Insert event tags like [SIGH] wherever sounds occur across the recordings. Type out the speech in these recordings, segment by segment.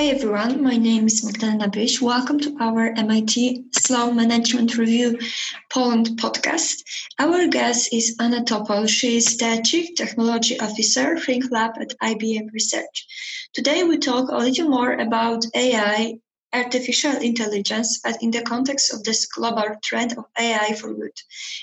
Hi everyone, my name is Magdalena Bish. Welcome to our MIT Sloan Management Review Poland podcast. Our guest is Anna Topol. She is the Chief Technology Officer, Think Lab at IBM Research. Today we talk a little more about AI, artificial intelligence, but in the context of this global trend of AI for good.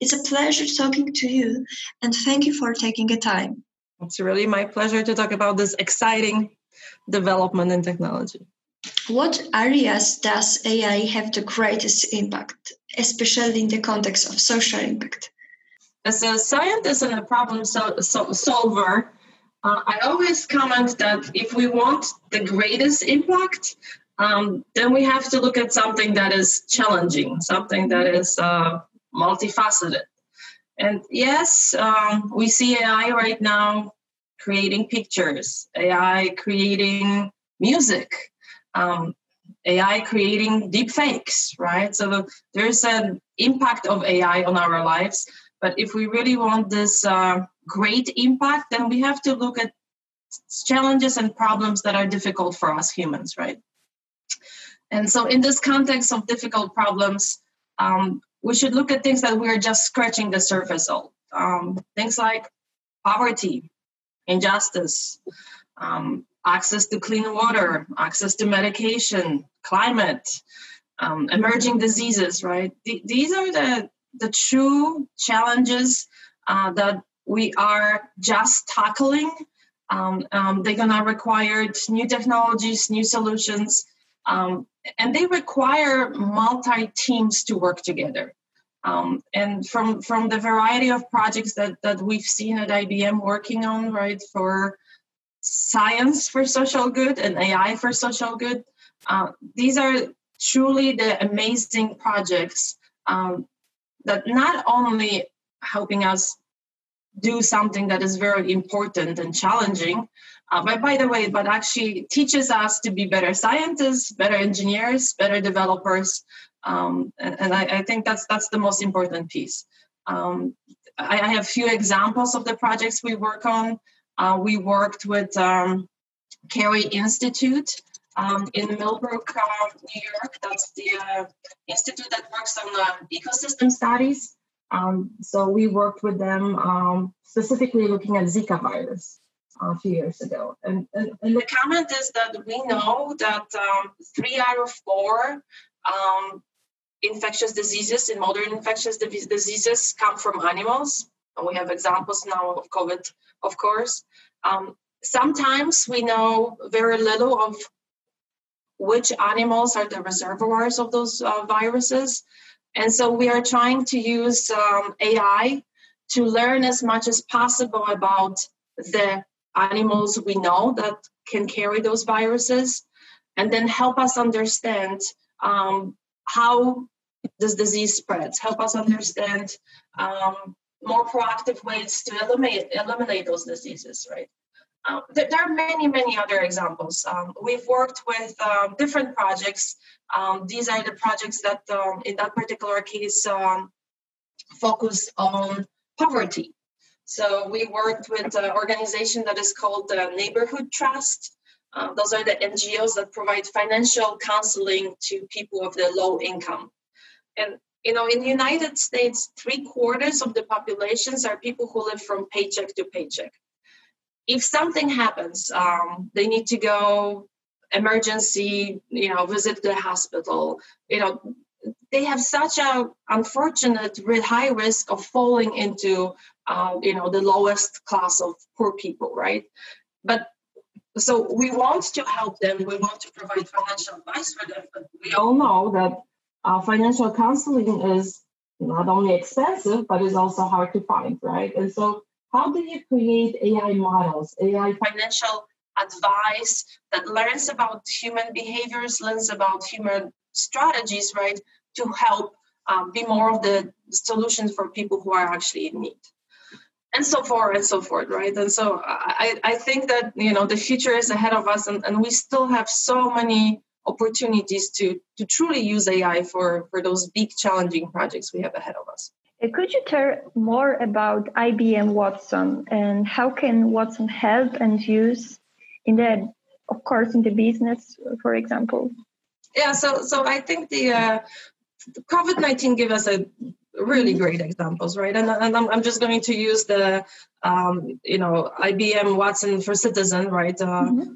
It's a pleasure talking to you and thank you for taking the time. It's really my pleasure to talk about this exciting development and technology. What areas does AI have the greatest impact, especially in the context of social impact? As a scientist and a problem sol- sol- solver, uh, I always comment that if we want the greatest impact, um, then we have to look at something that is challenging, something that is uh, multifaceted. And yes, um, we see AI right now creating pictures, AI creating music, um, AI creating deep fakes, right? So there's an impact of AI on our lives. But if we really want this uh, great impact, then we have to look at challenges and problems that are difficult for us humans, right? And so, in this context of difficult problems, um, we should look at things that we are just scratching the surface of. Um, things like poverty, injustice, um, access to clean water, access to medication, climate, um, emerging diseases, right? Th- these are the, the true challenges uh, that we are just tackling. Um, um they're going to require new technologies, new solutions, um, and they require multi teams to work together. Um, and from from the variety of projects that that we've seen at IBM working on, right, for science for social good and AI for social good, uh, these are truly the amazing projects um, that not only helping us do something that is very important and challenging, uh, but by the way, but actually teaches us to be better scientists, better engineers, better developers, um, and, and I, I, think that's that's the most important piece. Um, I, I, have a few examples of the projects we work on. Uh, we worked with um, Cary Institute um, in Millbrook, uh, New York. That's the uh, institute that works on uh, ecosystem studies. Um, so we worked with them um, specifically looking at Zika virus a few years ago. And, and, and, the comment is that we know that um, three out of four um, infectious diseases in modern infectious diseases come from animals. We have examples now of COVID, of course. Um, sometimes we know very little of which animals are the reservoirs of those uh, viruses. And so we are trying to use um, AI to learn as much as possible about the animals we know that can carry those viruses and then help us understand um, how this disease spreads, help us understand um, more proactive ways to eliminate eliminate those diseases, right? Um, there, there, are many, many other examples. Um, we've worked with um, different projects. Um, these are the projects that, um, in that particular case, focus on poverty. So we worked with an organization that is called the Neighborhood Trust. Uh, those are the NGOs that provide financial counseling to people of the low income. And you know, in the United States, three quarters of the populations are people who live from paycheck to paycheck. If something happens, um, they need to go emergency, you know, visit the hospital. You know, they have such a unfortunate high risk of falling into, uh, you know, the lowest class of poor people, right? But so we want to help them. We want to provide financial advice for them. But we all know that uh, financial counseling is not only expensive, but it's also hard to find, right? And so, how do you create AI models, AI financial advice that learns about human behaviors, learns about human strategies, right, to help um, be more of the solutions for people who are actually in need? And so forth and so forth right and so i i think that you know the future is ahead of us and, and we still have so many opportunities to, to truly use AI for, for those big challenging projects we have ahead of us. Uh, could you tell more about IBM Watson and how can Watson help and use in the of course, in the business, for example? Yeah, so so I think the uh, COVID nineteen gave us a really mm-hmm. great examples, right? And, and I'm, I'm just going to use the um, you know IBM Watson for Citizen, right? Uh, mm-hmm.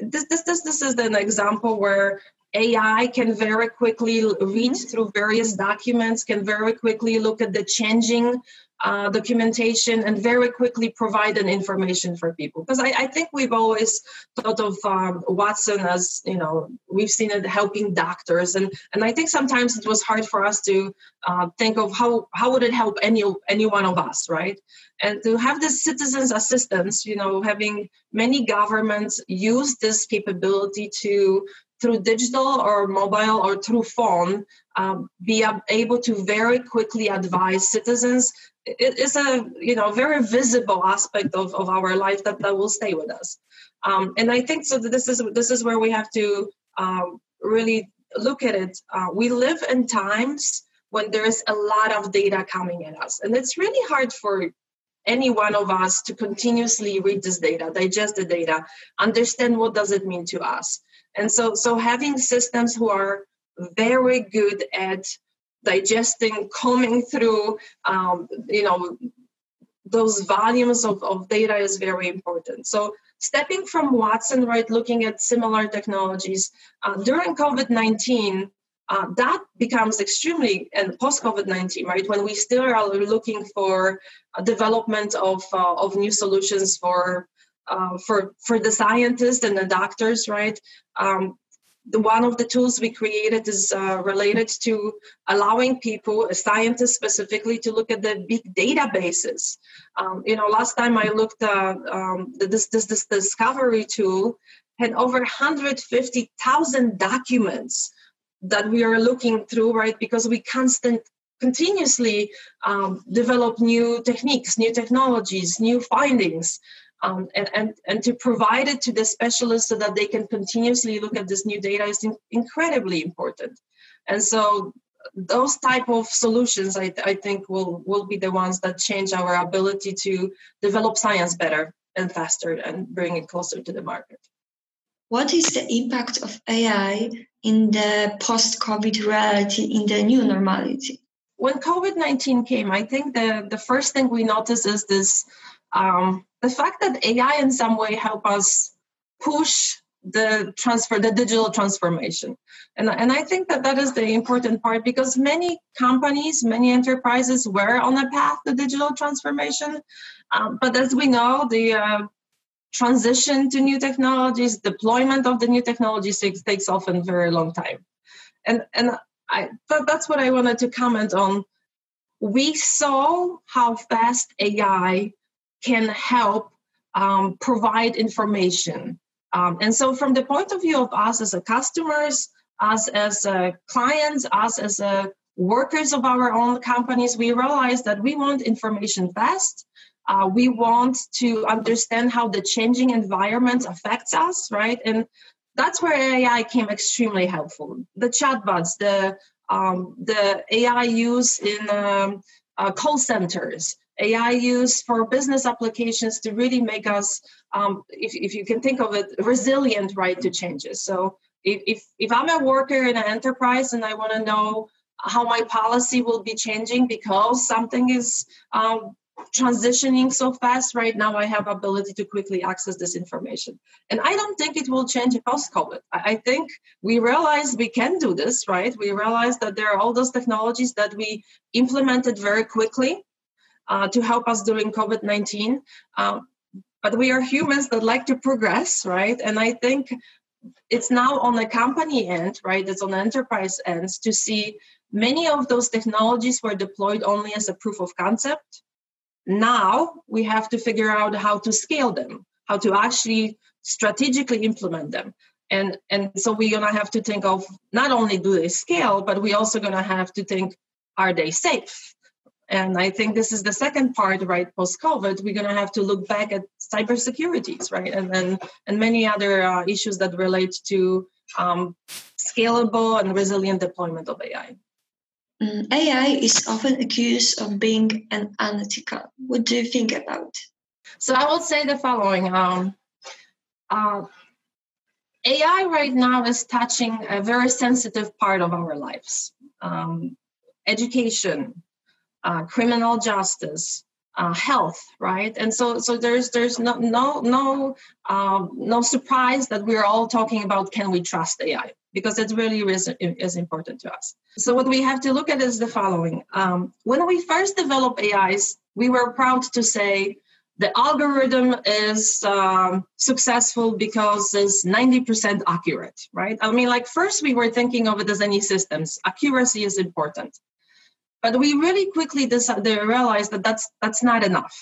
This this this this is an example where AI can very quickly read mm-hmm. through various documents, can very quickly look at the changing uh, documentation, and very quickly provide an information for people. Because I, I, think we've always thought of um, Watson as, you know, we've seen it helping doctors, and and I think sometimes it was hard for us to uh, think of how how would it help any any one of us, right? And to have this citizens assistance, you know, having many governments use this capability to through digital or mobile or through phone um, be able to very quickly advise citizens it is a you know very visible aspect of, of our life that, that will stay with us. Um, and i think so this is this is where we have to um, really look at it. Uh, we live in times when there's a lot of data coming at us and it's really hard for any one of us to continuously read this data digest the data understand what does it mean to us. And so so having systems who are very good at digesting combing through um, you know those volumes of, of data is very important so stepping from watson right looking at similar technologies uh, during covid-19 uh, that becomes extremely and post covid-19 right when we still are looking for development of, uh, of new solutions for uh, for for the scientists and the doctors, right? Um, the, one of the tools we created is uh, related to allowing people, scientists specifically, to look at the big databases. Um, you know, last time I looked at um, this, this this discovery tool had over 150,000 documents that we are looking through, right? Because we constant continuously um, develop new techniques, new technologies, new findings um, and, and, and to provide it to the specialists so that they can continuously look at this new data is in, incredibly important. And so those type of solutions, I, I think, will, will be the ones that change our ability to develop science better and faster and bring it closer to the market. What is the impact of AI in the post-COVID reality, in the new normality? When COVID 19 came, I think the, the first thing we noticed is this um, the fact that AI in some way help us push the transfer, the digital transformation. And, and I think that that is the important part because many companies, many enterprises were on a path to digital transformation. Um, but as we know, the uh, transition to new technologies, deployment of the new technologies takes, takes often very long time. And, and I, th- that's what I wanted to comment on. We saw how fast AI can help um, provide information. Um, and so, from the point of view of us as a customers, us as a clients, us as a workers of our own companies, we realize that we want information fast. Uh, we want to understand how the changing environment affects us, right? And that's where AI came extremely helpful. The chatbots, the um, the AI use in um, uh, call centers, AI use for business applications to really make us, um, if, if you can think of it, resilient, right, to changes. So if, if, if I'm a worker in an enterprise and I want to know how my policy will be changing because something is um, transitioning so fast right now i have ability to quickly access this information. And i don't think it will change post covid i think we realize we can do this right? We realize that there are all those technologies that we implemented very quickly uh, to help us during COVID 19. Um, but we are humans that like to progress, right? And I think it's now on the company end, right? It's on the enterprise end to see many of those technologies were deployed only as a proof of concept. Now we have to figure out how to scale them, how to actually strategically implement them. And, and so we're gonna have to think of not only do they scale, but we're also gonna have to think, are they safe? And I think this is the second part, right? Post COVID, we're going to have to look back at cybersecurities, right? And then and many other uh, issues that relate to um, scalable and resilient deployment of AI. Mm, AI is often accused of being an unethical. What do you think about? So I would say the following: um, uh, AI right now is touching a very sensitive part of our lives um, education, uh, criminal justice, uh, health, right? And so, so there's there's no no no um, no surprise that we're all talking about can we trust AI because it really is, is important to us. So what we have to look at is the following: um, when we first developed AIs, we were proud to say the algorithm is um, successful because it's 90% accurate, right? I mean, like first we were thinking of it as any systems. Accuracy is important. But we really quickly decided, realized that that's, that's not enough.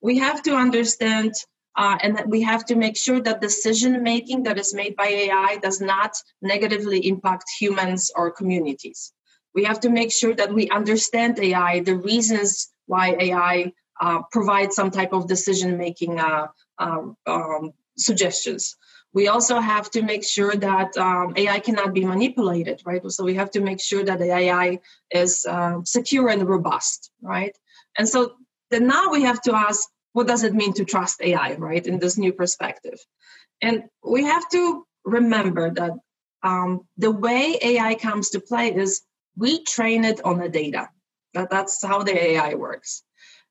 We have to understand uh, and that we have to make sure that decision making that is made by AI does not negatively impact humans or communities. We have to make sure that we understand AI, the reasons why AI uh, provide some type of decision making uh, um, um, suggestions we also have to make sure that um, AI cannot be manipulated, right? So we have to make sure that the AI is uh, secure and robust, right? And so then now we have to ask, what does it mean to trust AI, right? In this new perspective, and we have to remember that um, the way AI comes to play is we train it on the data. That that's how the AI works,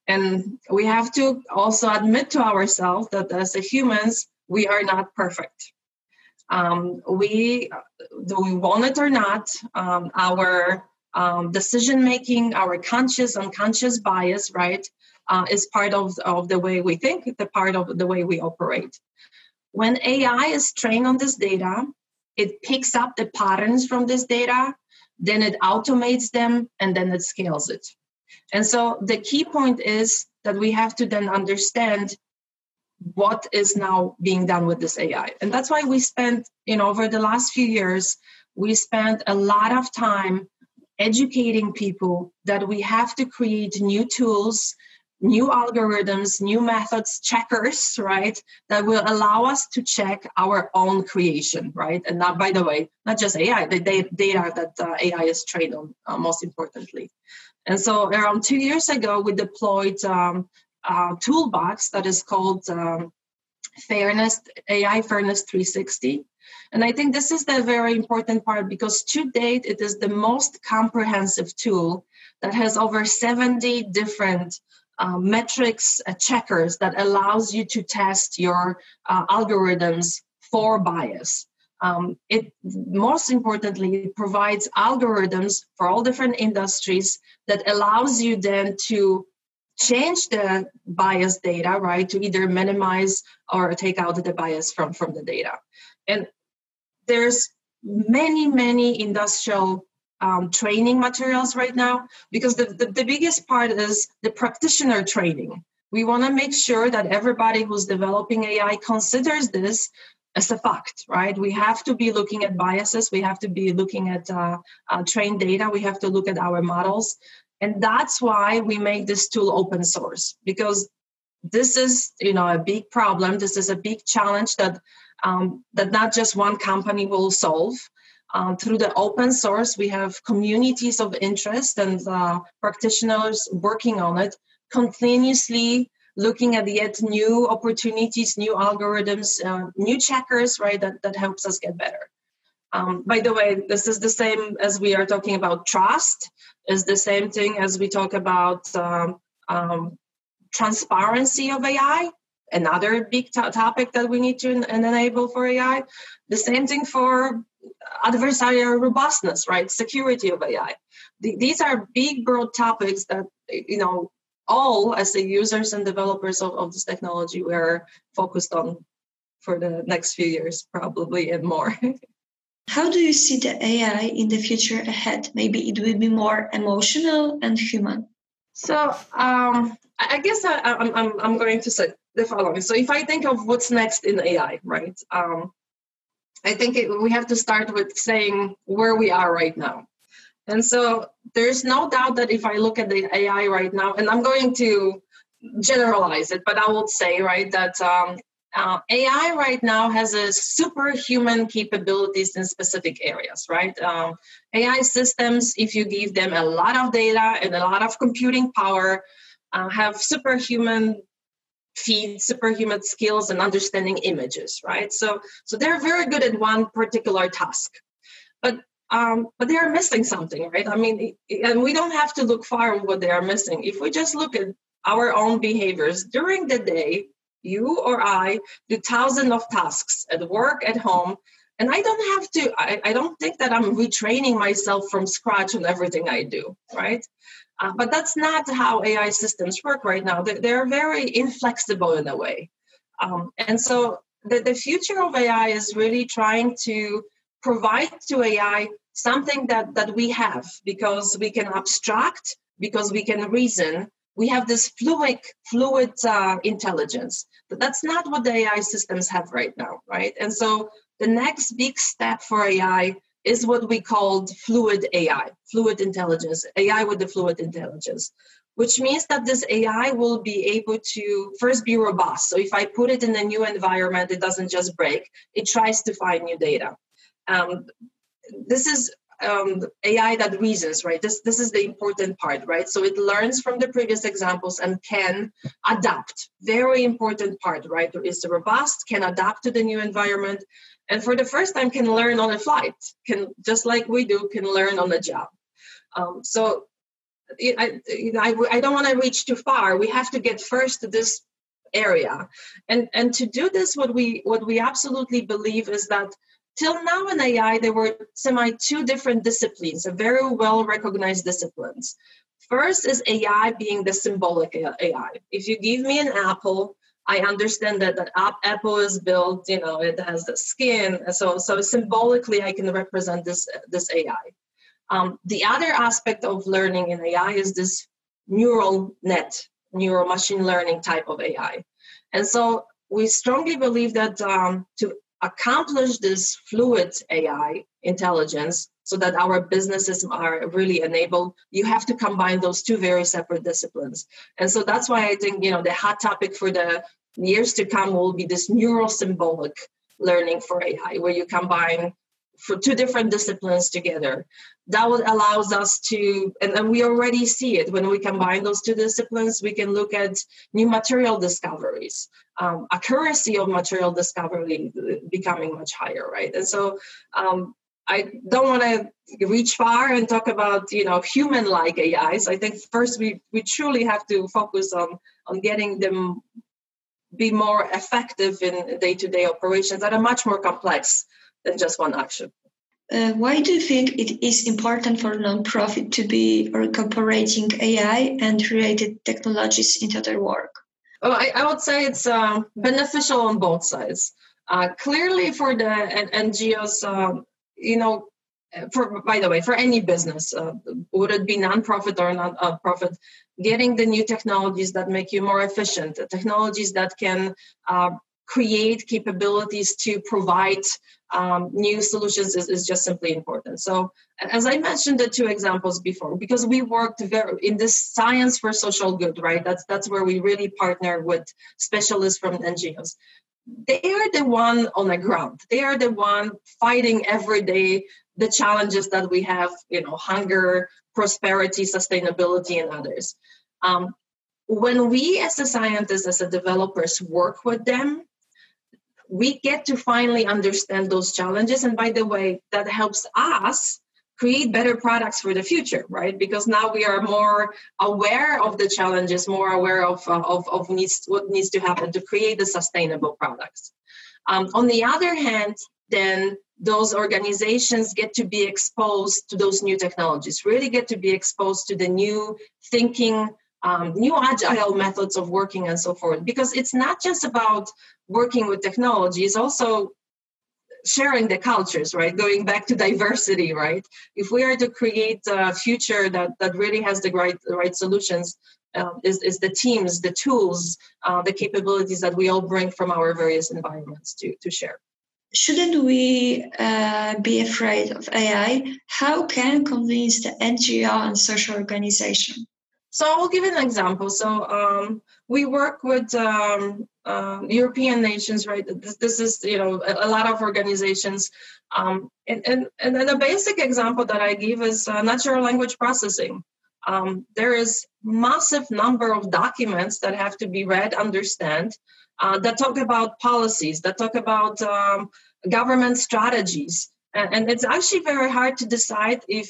and we have to also admit to ourselves that as humans we are not perfect. Um, we, do we want it or not, um, our um, decision making, our conscious, unconscious bias, right, uh, is part of, of the way we think, the part of the way we operate. When AI is trained on this data, it picks up the patterns from this data, then it automates them, and then it scales it. And so the key point is that we have to then understand what is now being done with this AI. And that's why we spent, you know, over the last few years, we spent a lot of time educating people that we have to create new tools, new algorithms, new methods, checkers, [LAUGHS] right, that will allow us to check our own creation, right? And not, by the way, not just AI, the data that uh, AI is trained on, uh, most importantly. And so around two years ago, we deployed um, uh, toolbox that is called um, Fairness AI Fairness 360. And I think this is the very important part because to date, it is the most comprehensive tool that has over 70 different uh, metrics uh, checkers that allows you to test your uh, algorithms for bias. Um, it most importantly provides algorithms for all different industries that allows you then to change the bias data, right, to either minimize or take out the bias from, from the data. And there's many, many industrial um, training materials right now because the, the, the biggest part is the practitioner training. We want to make sure that everybody who's developing AI considers this as a fact, right? We have to be looking at biases. We have to be looking at uh, uh, trained data. We have to look at our models. And that's why we made this tool open source because this is, you know, a big problem. This is a big challenge that um, that not just one company will solve. Um, through the open source, we have communities of interest and uh, practitioners working on it, continuously looking at yet new opportunities, new algorithms, uh, new checkers, right? That that helps us get better. Um, by the way, this is the same as we are talking about trust, is the same thing as we talk about um, um, transparency of AI, another big topic that we need to en- enable for AI. The same thing for adversarial robustness, right? Security of AI. The, these are big, broad topics that, you know, all as the users and developers of, of this technology we're focused on for the next few years, probably and more. [LAUGHS] How do you see the AI in the future ahead? Maybe it will be more emotional and human. So um, I guess I, am I'm, I'm going to say the following. So if I think of what's next in AI, right? Um, I think it, we have to start with saying where we are right now. And so there's no doubt that if I look at the AI right now, and I'm going to generalize it, but I would say, right, that um, uh, AI right now has a superhuman capabilities in specific areas, right? Um, AI systems, if you give them a lot of data and a lot of computing power, uh, have superhuman feed superhuman skills and understanding images, right? So, so they're very good at one particular task, but um, but they are missing something, right? I mean, and we don't have to look far on what they are missing. If we just look at our own behaviors during the day, you or I do thousands of tasks at work, at home, and I don't have to. I, I don't think that I'm retraining myself from scratch on everything I do, right? Uh, but that's not how AI systems work right now. They're, they're very inflexible in a way. Um, and so the, the future of AI is really trying to provide to AI something that, that we have because we can abstract, because we can reason. We have this fluid, fluid uh, intelligence. But that's not what the AI systems have right now, right? And so the next big step for AI is what we called fluid AI, fluid intelligence, AI with the fluid intelligence, which means that this AI will be able to first be robust. So if I put it in a new environment, it doesn't just break, it tries to find new data. Um, this is um, AI that reasons, right? This this is the important part, right? So it learns from the previous examples and can adapt. Very important part, right? Is robust, can adapt to the new environment, and for the first time can learn on a flight can just like we do can learn on the job um, so I, I, I don't want to reach too far we have to get first to this area and and to do this what we what we absolutely believe is that till now in ai there were semi two different disciplines very well recognized disciplines first is ai being the symbolic ai if you give me an apple I understand that that Apple is built, you know, it has the skin. So, so symbolically, I can represent this this AI. Um, the other aspect of learning in AI is this neural net, neural machine learning type of AI. And so we strongly believe that um, to accomplish this fluid AI intelligence, so that our businesses are really enabled, you have to combine those two very separate disciplines. And so that's why I think, you know, the hot topic for the years to come will be this neural symbolic learning for AI, where you combine for two different disciplines together. That would allows us to, and, and we already see it when we combine those two disciplines, we can look at new material discoveries, um, accuracy of material discovery becoming much higher, right? And so um, I don't want to reach far and talk about you know human-like AIs. I think first we we truly have to focus on on getting them be more effective in day-to-day operations that are much more complex than just one action. Uh, why do you think it is important for nonprofit to be incorporating AI and related technologies into their work? Well, I, I would say it's uh, beneficial on both sides. Uh, clearly, for the NGOs, um, you know, for by the way, for any business, uh, would it be nonprofit or not-profit, getting the new technologies that make you more efficient, technologies that can uh, create capabilities to provide um, new solutions is, is just simply important. So, as I mentioned the two examples before, because we worked very in this science for social good, right? That's that's where we really partner with specialists from NGOs they are the one on the ground they are the one fighting every day the challenges that we have you know hunger prosperity sustainability and others um, when we as a scientists as a developers work with them we get to finally understand those challenges. And by the way that helps us create better products for the future right? Because now we are more aware of the challenges more aware of, uh, of, of needs, what needs to happen to create the sustainable products. Um, on the other hand then those organizations get to be exposed to those new technologies really get to be exposed to the new thinking um, new agile methods of working and so forth. Because it's not just about working with technology it's also sharing the cultures right? Going back to diversity right? If we are to create a future that that really has the right the right solutions um, is, is the teams the tools uh, the capabilities that we all bring from our various environments to to share. Shouldn't we uh, be afraid of ai how can convince the ngo and social organization so I'll give an example. So um, we work with um, uh, European nations, right? This, this, is, you know, a, a lot of organizations. Um, and, and, and then a basic example that I give is uh, natural language processing. um, there is massive number of documents that have to be read, understand, uh, that talk about policies, that talk about um, government strategies. And, and, it's actually very hard to decide if,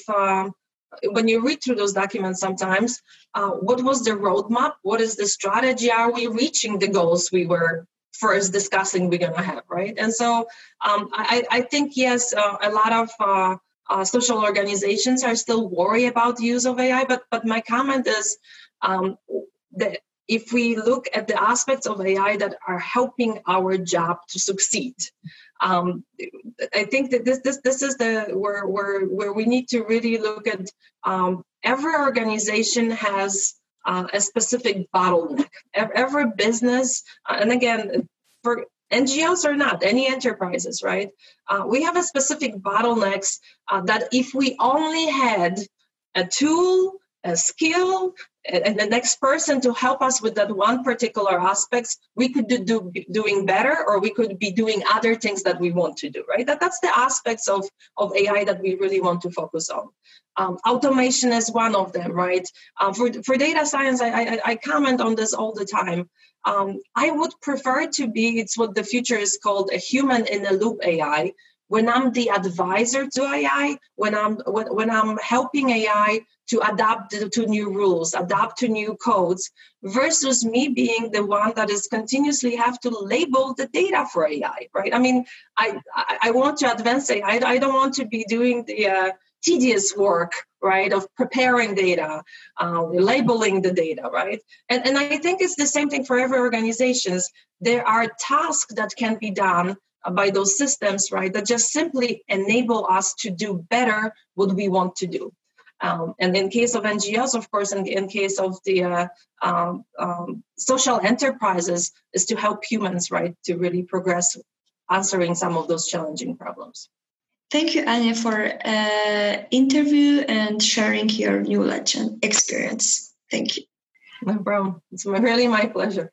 when you read through those documents sometimes, uh, what was the roadmap? What is the strategy? Are we reaching the goals we were first discussing we're going to have, right? And so um, I, I, think, yes, uh, a lot of uh, uh, social organizations are still worried about the use of AI, but, but my comment is um, that if we look at the aspects of AI that are helping our job to succeed, um, I think that this this this is the where where where we need to really look at. Um, every organization has uh, a specific bottleneck. Every business, uh, and again, for NGOs or not, any enterprises, right? Uh, we have a specific bottlenecks uh, that if we only had a tool a skill and the next person to help us with that one particular aspects we could do, do doing better or we could be doing other things that we want to do right? That, that's the aspects of, of ai that we really want to focus on. Um, automation is one of them right? Um, for, for data science I, I, I, comment on this all the time. Um, i would prefer to be it's what the future is called a human in a loop ai when i'm the advisor to ai when i'm when, when i'm helping ai to adapt to new rules, adapt to new codes, versus me being the one that is continuously have to label the data for AI, right? I mean, I I, want to advance AI. I don't want to be doing the uh, tedious work, right, of preparing data, uh, labeling the data, right? And and I think it's the same thing for every organizations. There are tasks that can be done by those systems, right, that just simply enable us to do better what we want to do. Um, and in case of NGOs, of course, and in case of the uh, um, um, social enterprises, is to help humans, right, to really progress answering some of those challenging problems. Thank you, Anya, for uh, interview and sharing your knowledge and experience. Thank you. No problem. It's really my pleasure.